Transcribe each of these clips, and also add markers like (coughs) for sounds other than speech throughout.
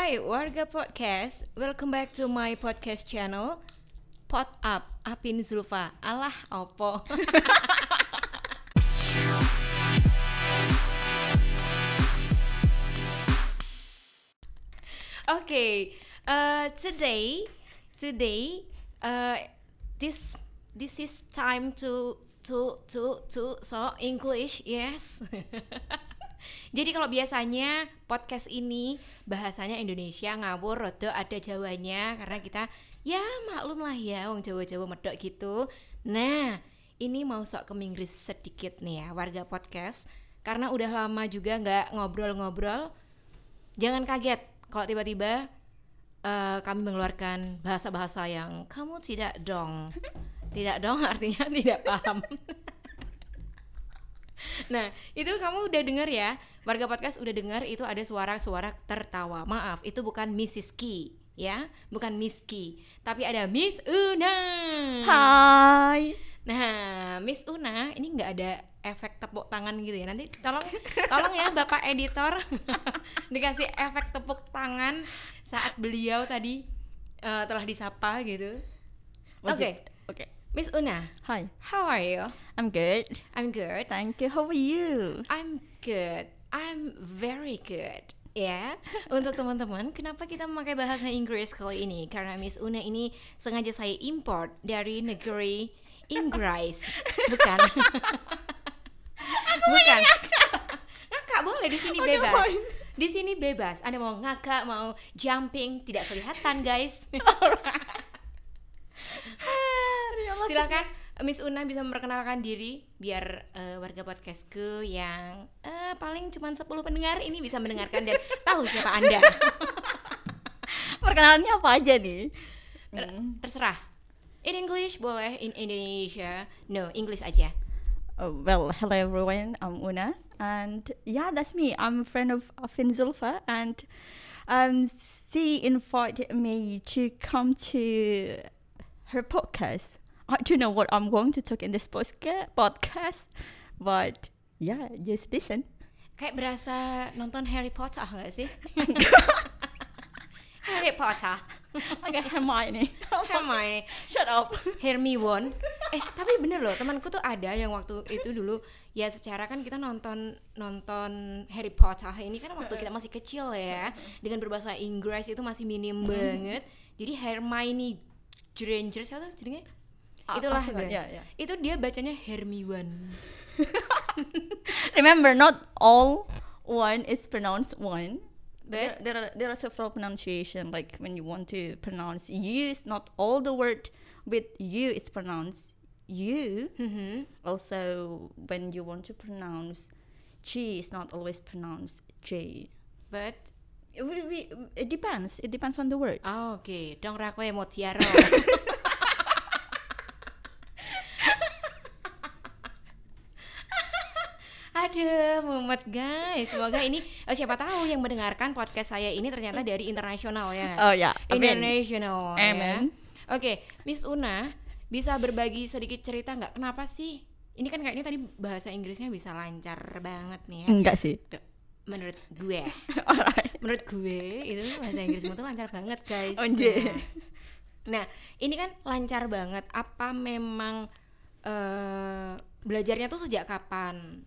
Hai warga podcast, welcome back to my podcast channel Pot Up, Apin Zulfa. Alah, opo. (laughs) Okay, uh, today, today, uh, this this is time to to to to so English, yes. (laughs) Jadi kalau biasanya podcast ini bahasanya Indonesia ngawur rodo ada Jawanya karena kita ya maklum lah ya wong Jawa-Jawa medok gitu. Nah, ini mau sok ke Inggris sedikit nih ya warga podcast karena udah lama juga nggak ngobrol-ngobrol. Jangan kaget kalau tiba-tiba eh, kami mengeluarkan bahasa-bahasa yang kamu tidak dong. (laughs) Tidak dong (laughs) artinya tidak paham. Nah, itu kamu udah denger ya, warga podcast udah denger itu ada suara-suara tertawa. Maaf, itu bukan Mrs. Ki, ya, bukan Miss Ki, tapi ada Miss Una. Hai. Nah, Miss Una ini nggak ada efek tepuk tangan gitu ya. Nanti tolong, tolong ya Bapak editor (laughs) dikasih efek tepuk tangan saat beliau tadi eh, telah disapa gitu. Oke. Oke. Miss Una, Hi. how are you? I'm good. I'm good. Thank you. How are you? I'm good. I'm very good. Ya, untuk teman-teman, kenapa kita memakai bahasa Inggris kali ini? Karena Miss Una ini sengaja saya import dari negeri Inggris, bukan? bukan. Ngakak boleh di sini Oke, bebas. Di sini bebas. Anda mau ngakak, mau jumping, tidak kelihatan, guys. (laughs) Silahkan Miss Una bisa memperkenalkan diri biar eh, warga podcastku yang eh, paling cuma 10 pendengar ini bisa mendengarkan dan (laughs) tahu siapa Anda. (laughs) Perkenalannya apa aja nih? Ter- Terserah. In English boleh, in Indonesia no, English aja. Oh, well, hello everyone. I'm Una, and yeah, that's me. I'm a friend of Afin Zulfa, and um, she invited me to come to her podcast. I don't know what I'm going to talk in this podcast, but yeah, just listen. Kayak berasa nonton Harry Potter nggak sih? (laughs) Harry Potter. Okay, Hermione. Hermione. Shut up. Hermione. Eh, tapi bener loh, temanku tuh ada yang waktu itu dulu ya secara kan kita nonton nonton Harry Potter ini kan waktu kita masih kecil ya, dengan berbahasa Inggris itu masih minim banget. Jadi Hermione Granger siapa tuh jadinya? Ah, Itulah ah, gue. ya, ya. Itu dia bacanya Hermione. (laughs) Remember, not all one is pronounced one. There, But there are there are several pronunciation. Like when you want to pronounce you, it's not all the word with you. It's pronounced you. Mhm. Also, when you want to pronounce G, it's not always pronounced J. but We, we, it depends. It depends on the word. oh, ra kowe motiaro. Aduh, mumet guys. Semoga ini eh, siapa tahu yang mendengarkan podcast saya ini ternyata dari internasional ya. Oh ya, amin. International. ya. Oke, Miss Una bisa berbagi sedikit cerita nggak? Kenapa sih? Ini kan kayaknya tadi bahasa Inggrisnya bisa lancar banget nih ya. Enggak sih. Menurut gue, (laughs) Alright. menurut gue itu bahasa Inggrismu tuh lancar banget guys. Onje. Nah, Nah, ini kan lancar banget. Apa memang eh belajarnya tuh sejak kapan?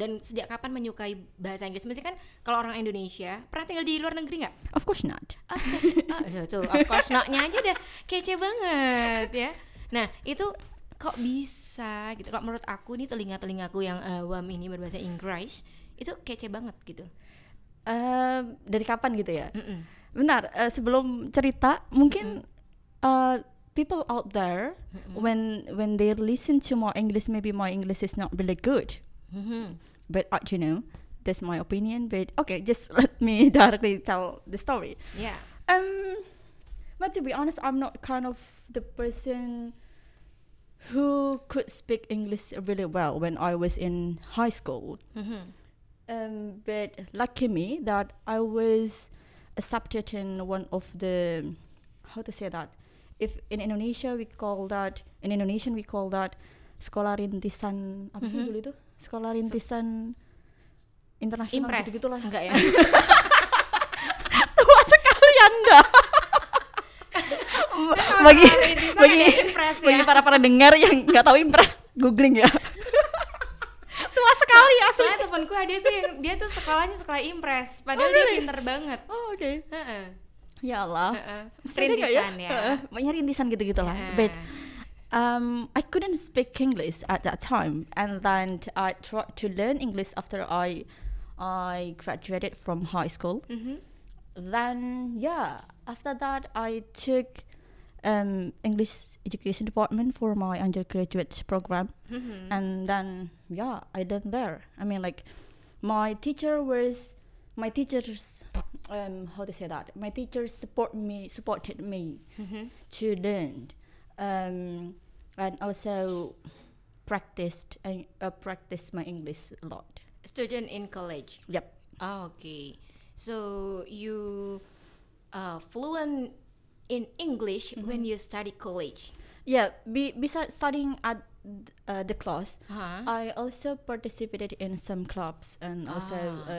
Dan sejak kapan menyukai bahasa Inggris? Mesti kan kalau orang Indonesia pernah tinggal di luar negeri nggak? Of course not. Of course, oh, (laughs) tuh, of course not-nya aja udah kece banget ya. Nah, itu kok bisa gitu? Kalau menurut aku nih telinga-telingaku yang awam ini berbahasa Inggris itu kece banget gitu. Eh, dari kapan gitu ya? Mm-mm. Benar, eh, sebelum cerita mungkin uh, people out there when when they listen to my English maybe my English is not really good. Mhm. But uh, you know, that's my opinion. But okay, just (laughs) let me (laughs) directly tell the story. yeah Um, but to be honest, I'm not kind of the person who could speak English really well when I was in high school. Mhm. Um, but lucky me that I was accepted in one of the how to say that. If in Indonesia we call that in Indonesian we call that sekolah rintisan apa sih Mhm. dulu itu sekolah rintisan so, internasional gitu lah enggak ya (laughs) tua sekali anda kan (laughs) bagi bagi ya, impress, ya? bagi para para dengar yang nggak tahu impres googling ya (laughs) tua sekali ya soalnya temanku ada tuh yang dia tuh sekolahnya sekolah impres padahal oh, dia really? banget oh oke okay. uh -uh. ya Allah uh -uh. rintisan ya, ya? Uh -uh. rintisan gitu gitulah yeah. Um, I couldn't speak English at that time, and then I tried to learn English after I I graduated from high school. Mhm. Then yeah, after that I took um, English education department for my undergraduate program, Mhm. and then yeah, I learned there. I mean like my teacher was my teachers um how to say that my teachers support me supported me Mhm. to learn um and also practiced and uh, practice my english a lot Student in college. yep Oh, okay. So you uh, fluent in English Mm-hmm. when you study college. yeah be, besides studying at uh, the class Huh? i also participated in some clubs and also Ah.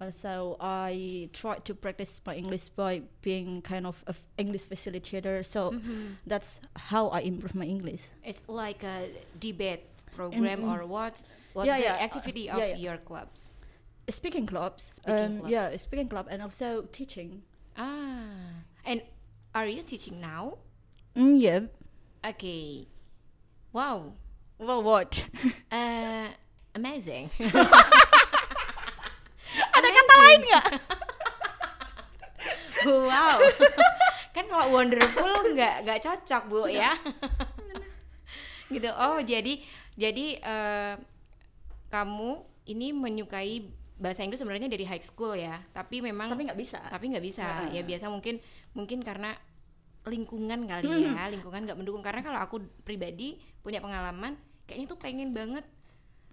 Um also i tried to practice my english by being kind of an english facilitator so Mhm. that's how i improve my english It's like a debate program Mm, mm. or what? What Yeah, the yeah, uh, activity yeah, of yeah. your clubs? speaking clubs Speaking um, yeah speaking club and also teaching Ah, and are you teaching now? mm, yeah Okay. Wow. well what Uh, amazing. (laughs) (laughs) lain nggak (laughs) wow. (laughs) kan kalau wonderful nggak nggak cocok bu ya. (laughs) gitu. Oh jadi jadi eh, kamu ini menyukai bahasa Inggris sebenarnya dari high school ya, tapi memang tapi nggak bisa tapi nggak bisa Heeh. ya biasa mungkin mungkin karena lingkungan kali Hmm. ya lingkungan nggak mendukung karena kalau aku pribadi punya pengalaman kayaknya tuh pengen banget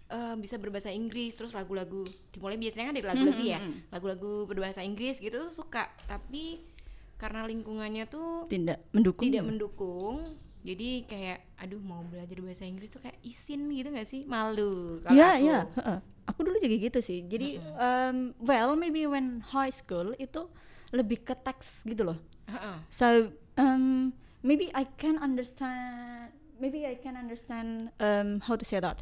eh, bisa berbahasa Inggris terus lagu-lagu dimulai biasanya kan dari lagu-lagu ya Hmm, lagu-lagu berbahasa Inggris gitu tuh suka tapi karena lingkungannya tuh tidak mendukung tidak mendukung jadi kayak aduh mau belajar bahasa Inggris tuh kayak isin gitu nggak sih malu kalau Iya, aku iya, heeh. Aku dulu juga gitu sih. Jadi um, well maybe when high school itu lebih ke teks gitu loh. Heeh. So um, maybe I can understand maybe I can understand um, how to say that.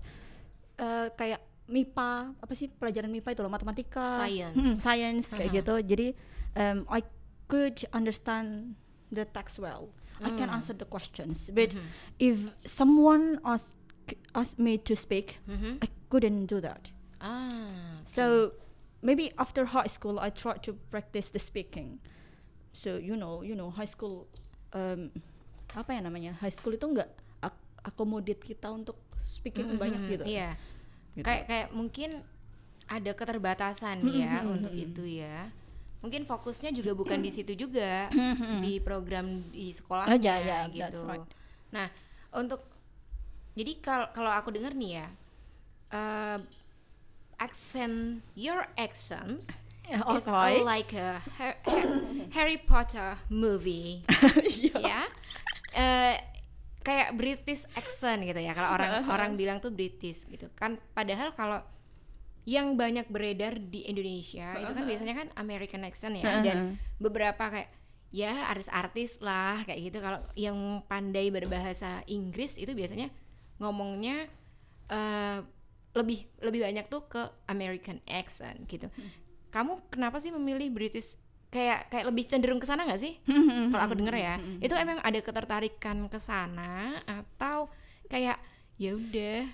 Uh, kayak MIPA apa sih pelajaran MIPA itu loh matematika, Science. Hmm, science kayak Uh-huh. gitu. Jadi um, I could understand the text well. I can Mm. answer the questions. But Mhm. if someone ask asked me to speak, Mhm. I couldn't do that. ah So maybe after high school, I tried to practice the speaking. So you know, you know, high school, um, apa ya namanya? High school itu nggak ak- akomodit kita untuk speaking Mhm, banyak gitu. Iya. Gitu. Kayak kayak mungkin ada keterbatasan ya Mhm, untuk itu ya. Mungkin fokusnya juga bukan di situ juga di program di sekolahnya Oh, ya, ya, gitu. right. Nah, untuk jadi kalau kalau aku dengar nih ya, eh, accent your accent Yeah, is alright. like a Har- Har- (coughs) Harry Potter movie. (laughs) Ya Eh, kayak British accent gitu ya. Kalau orang orang bilang tuh British gitu kan. Padahal kalau yang banyak beredar di Indonesia itu kan biasanya kan American accent ya. Dan beberapa kayak ya artis-artis lah kayak gitu. Kalau yang pandai berbahasa Inggris itu biasanya ngomongnya eh, lebih lebih banyak tuh ke American accent gitu. Kamu kenapa sih memilih British kayak kayak lebih cenderung ke sana nggak sih kalau aku denger ya itu emang ada ketertarikan ke sana atau kayak ya udah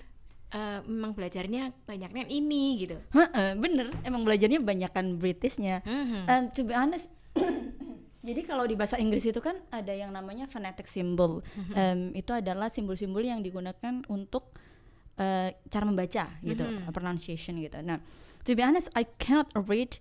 eh, memang belajarnya banyaknya ini gitu Heeh, bener, emang belajarnya banyakan Britishnya. Mhm. And to be honest, (coughs) jadi kalau di bahasa Inggris itu kan ada yang namanya phonetic symbol. Em, itu adalah simbol-simbol yang digunakan untuk eh, cara membaca gitu, pronunciation gitu. Nah, to be honest, I cannot read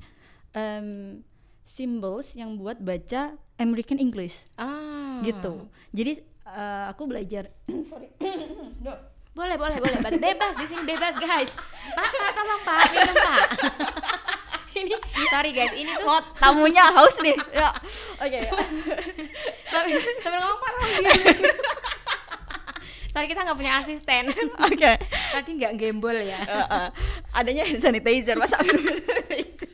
em, symbols yang buat baca American English. Ah. Gitu. Jadi eh, aku belajar, (clears throat) sorry, (clears throat) No. boleh boleh boleh Be- bebas di sini bebas guys. Pak pak tolong pak. Minum pak. (laughs) Ini sorry guys. Ini tuh Oh, tamunya haus nih. (laughs) Ya, oke. ya. sambil sambil ngomong pak (laughs) sorry kita nggak punya asisten. Oke. tadi nggak gembol ya. Uh, uh, adanya hand sanitizer masa minum sanitizer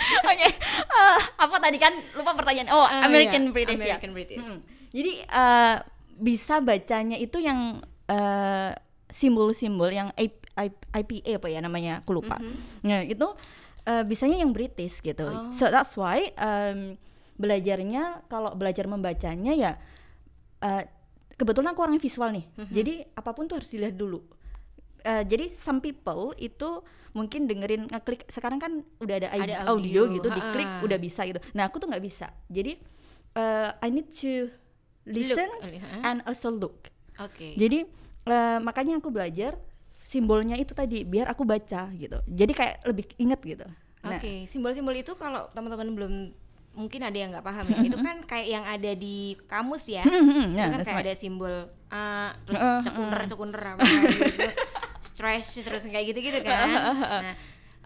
(laughs) oke uh, apa tadi kan lupa pertanyaan oh Oh, American iya, British American ya British. Hmm. Jadi eh, bisa bacanya itu yang eh, simbol-simbol yang IPA apa ya namanya, aku lupa. Nah, itu eh, bisanya yang British gitu. Oh. So that's why em, belajarnya kalau belajar membacanya ya eh, kebetulan aku orangnya visual nih. Jadi apa pun tuh harus dilihat dulu. Eh, jadi some people itu mungkin dengerin ngeklik sekarang kan udah ada, Ada audio, audio, gitu diklik ha-ha. udah bisa gitu. Nah, aku tuh nggak bisa. Jadi eh, I need to listen Look, ha? and also look. Oke. Jadi eh, makanya aku belajar simbolnya itu tadi biar aku baca gitu. Jadi kayak lebih inget gitu. Nah, Oke, simbol-simbol itu kalau teman-teman belum mungkin ada yang nggak paham ya. (laughs) itu kan kayak yang ada di kamus ya. itu yeah, kan kayak right. ada simbol A, terus Uh, uh. cekunder cekunder apa (laughs) gitu. Stress terus kayak gitu-gitu kan. (laughs) Nah,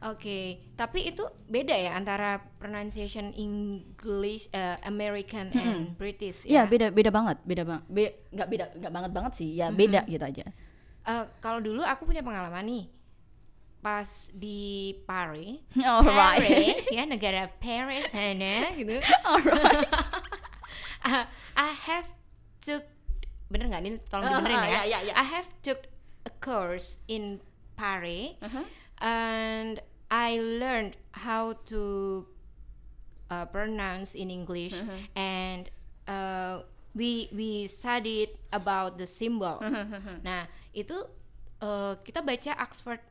Oke, tapi itu beda ya antara pronunciation English, eh, American and British Iya ya. beda beda banget, beda banget. Be, nggak beda nggak banget banget sih, ya beda gitu aja. Eh, kalau dulu aku punya pengalaman nih, pas di Paris, Alright. Paris, ya (laughs) negara Paris sana gitu. Alright. (laughs) I I have took bener nggak ini tolong dibenerin Ah, ya. ya, ya, ya. I have took course in Paris Uh-huh. and I learned how to uh, pronounce in English Uh-huh. and uh, we we studied about the symbol. Uh-huh, Nah itu uh, kita baca Oxford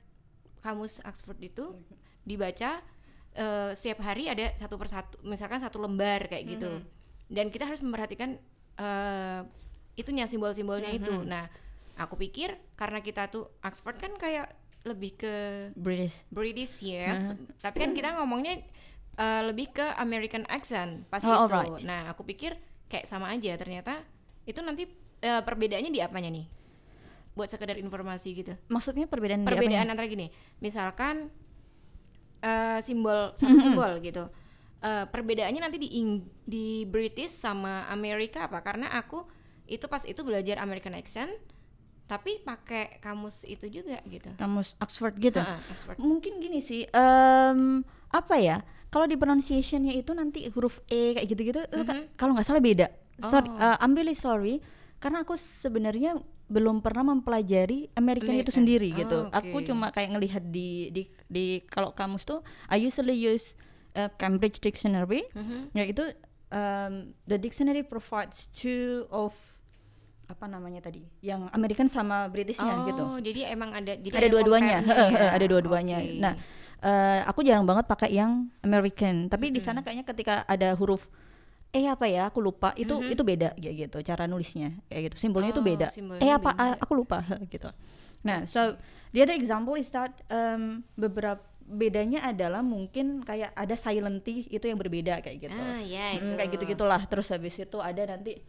kamus Oxford itu dibaca uh, setiap hari ada satu persatu misalkan satu lembar kayak gitu dan kita harus memperhatikan uh, itunya simbol-simbolnya itu. Nah aku pikir karena kita tuh Oxford kan kayak lebih ke British. British yes, tapi kan kita ngomongnya uh, lebih ke American accent pas Oh, itu. alright. Nah, aku pikir kayak sama aja ternyata itu nanti uh, perbedaannya di apanya nih? Buat sekedar informasi gitu. Maksudnya perbedaan Perbedaan antara gini, misalkan uh, simbol satu simbol gitu. Uh, perbedaannya nanti di Ing- di British sama Amerika apa? Karena aku itu pas itu belajar American accent tapi pakai kamus itu juga gitu. Kamus Oxford gitu. Ha-ha, Oxford. Mungkin gini sih, em, apa ya? Kalau di pronunciation-nya itu nanti huruf e kayak gitu-gitu, itu ka- kalau nggak salah beda. Sorry, Oh. eh, I'm really sorry, karena aku sebenarnya belum pernah mempelajari American, itu sendiri Oh, gitu. oke. Aku cuma kayak ngelihat di di di kalau kamus tuh, I usually use eh, Cambridge Dictionary, Mhm. yaitu um, the dictionary provides two of apa namanya tadi, yang American sama Britishnya gitu. Oh, jadi emang ada jadi ada dua-duanya. compare-nya (laughs) ya? ada dua-duanya. Oke. nah eh, aku jarang banget pakai yang American. Tapi di sana kayaknya ketika ada huruf eh apa ya aku lupa. Itu itu beda kayak gitu cara nulisnya. Kayak gitu. Simbolnya itu Oh, beda. simbolnya eh apa beda. aku lupa (laughs) gitu. Nah so the other example is that um, beberapa bedanya adalah mungkin kayak ada silent T itu yang berbeda kayak gitu. Ah, ya Mm, itu. kayak gitu gitulah terus habis itu ada nanti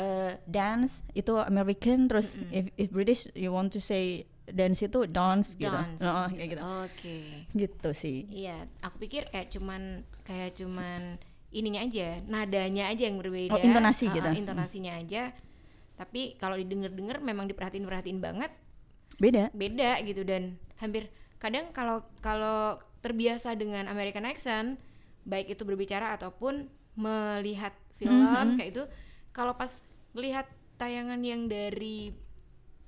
eh, dance itu American terus if, if British you want to say dance itu dance, gitu Dance. Heeh, kayak gitu Oke. gitu sih Iya, aku pikir kayak cuman kayak cuman ininya aja, nadanya aja yang berbeda. Oh, intonasi Ah, gitu. intonasinya aja. Tapi kalau didengar-dengar memang diperhatiin-perhatiin banget, beda beda gitu dan hampir kadang kalau kalau terbiasa dengan American accent, baik itu berbicara ataupun melihat film Mhm. kayak itu, kalau pas melihat tayangan yang dari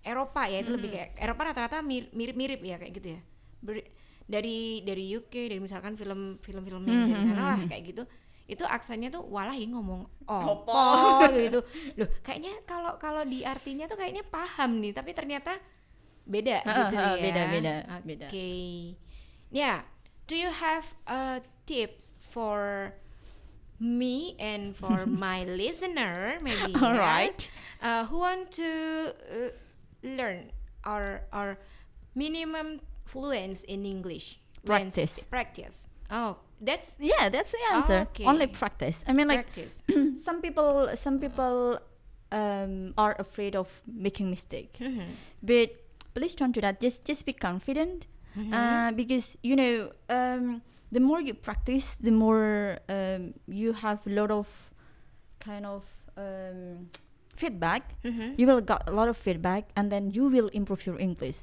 Eropa ya itu lebih Mhm. kayak Eropa rata-rata mir- mirip-mirip ya kayak gitu ya. Ber- dari dari UK dari misalkan film film-film yang dari Mhm, sana lah mhm. kayak gitu. Itu aksennya tuh walah ya ngomong Opo. opo gitu. Loh, kayaknya kalau kalau di artinya tuh kayaknya paham nih, tapi ternyata beda Ah, gitu ah, ya. beda, beda, Oke. beda. Ya, do you have uh, tips for me and for (laughs) my listener maybe (laughs) Alright. yes, uh, who want to uh, learn or or minimum fluence in English Practice. practice oh that's yeah that's the answer Okay. only practice I mean like practice (clears throat) some people some people um, are afraid of making mistake Mhm. but please don't do that just just be confident Mm-hmm. uh, because you know um, the more you practice the more um, you have a lot of kind of um, feedback Mhm. you will get a lot of feedback and then you will improve your english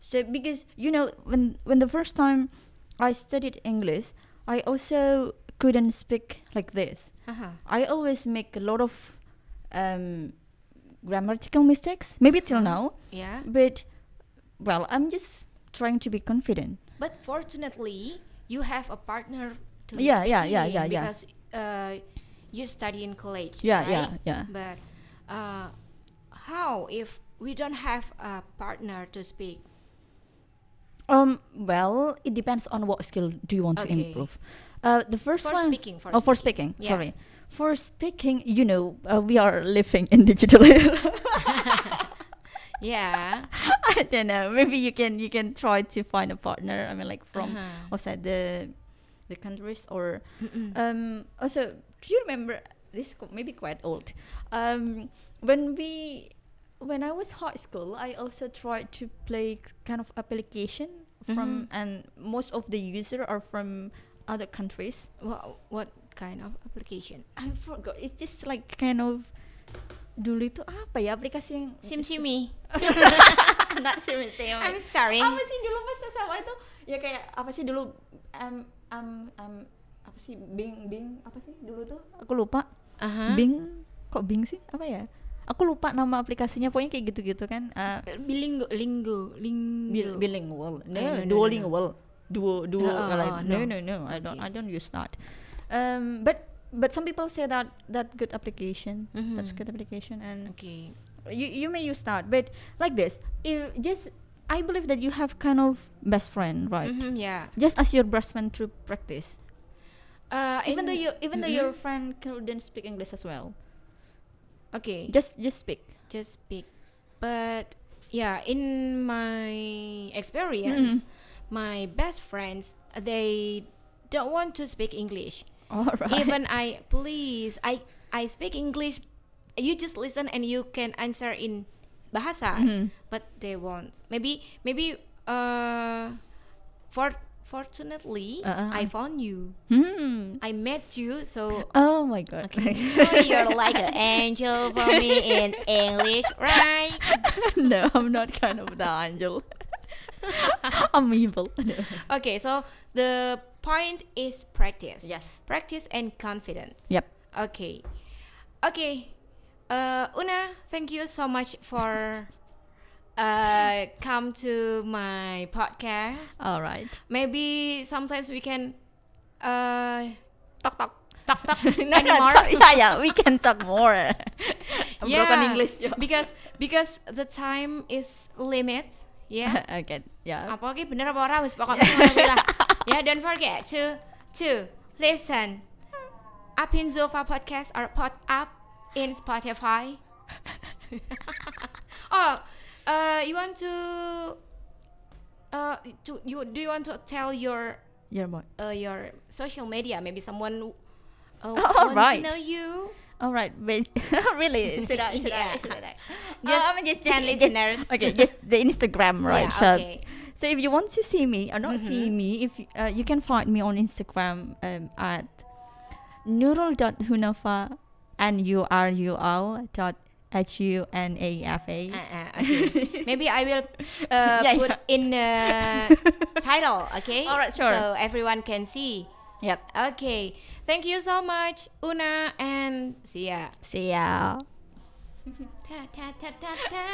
so because you know when when the first time i studied english i also couldn't speak like this Haha. I always make a lot of um, grammatical mistakes. Maybe till Uh-huh. now, Yeah. but well, I'm just trying to be confident. But fortunately, you have a partner to Yeah, speak yeah, yeah, yeah, yeah. because uh, you study in college. Yeah, right? yeah, yeah. But uh, how if we don't have a partner to speak? Um, well, it depends on what skill do you want to improve. Uh, the first For one. speaking, for oh, for speaking. Yeah. Sorry. For speaking, you know, uh, we are living in digital era. (laughs) Yeah. (laughs) I don't know. Maybe you can you can try to find a partner. I mean, like from Uh-huh. outside the the countries or Mm-mm. um. Also, do you remember this? Maybe quite old. Um, when we when I was high school, I also tried to play kind of application from Mhm. and most of the user are from other countries. What what kind of application? I forgot. It's just like kind of dulu itu apa ya aplikasi yang SimSimi. Not sim sim. I'm sorry. apa sih dulu pas SMA itu ya kayak apa sih dulu um, um, um, apa sih Bing Bing apa sih dulu tuh aku lupa Uh-huh. Bing kok Bing sih apa ya aku lupa nama aplikasinya pokoknya kayak gitu-gitu kan uh, Bilingo, lingo, lingo. bil- bilingual no, Eh, no, no, no, no. duolingual duo duo Oh, like, oh, no no. no no I don't I don't use that um but but some people say that that good application that's Mhm. good application and Okay. you you may use that but like this if just i believe that you have kind of best friend right Mhm, yeah. just as your best friend to practice Uh, even though you even though your Mhm. friend couldn't speak english as well Okay. just just speak just speak. But yeah, in my experience, my best friends they don't want to speak English. (laughs) all right Even I please I I speak English. You just listen and you can answer in bahasa, Mhm. but they won't. Maybe maybe uh for fortunately Uh-uh. I found you. hmm. I met you so oh my god Okay. Oh, you're like an angel for me in English, right? (laughs) no i'm not kind of the angel (laughs) i'm evil No. Okay, so the point is practice. Yes. Practice and confidence. yep Okay. Okay. Uh, Una, thank you so much for (laughs) uh come to my podcast. all right Maybe sometimes we can uh talk talk talk talk (laughs) No, no, anymore. talk- yeah yeah we can talk more (laughs) yeah broken english yeah. because because the time is limit. Yeah. okay yeah apa lagi bener apa ora wis pokoknya ngono lah. Ya don't forget to to listen Up in Zulfa podcast or pod up in Spotify. (laughs) oh, uh, you want to uh to you do you want to tell your yeah boy uh your social media maybe someone uh, (laughs) Oh, wants right. to know you All right, (laughs) really, should I? Should I? Yeah. Should I? Just I just, 10 just- listeners. okay, just the Instagram, right? Yeah, okay. so if you want to see me or not see Mhm. me, if you- uh, you can find me on Instagram um, at nurul.hunafa n u r u l dot h u n a f a. Uh, uh, okay. (laughs) Maybe I will uh, Yeah, put yeah. in the (laughs) title, okay? Alright, sure. So everyone can see. Yep. Okay. Thank you so much, Una, and see ya. See ya. Ta ta ta ta ta.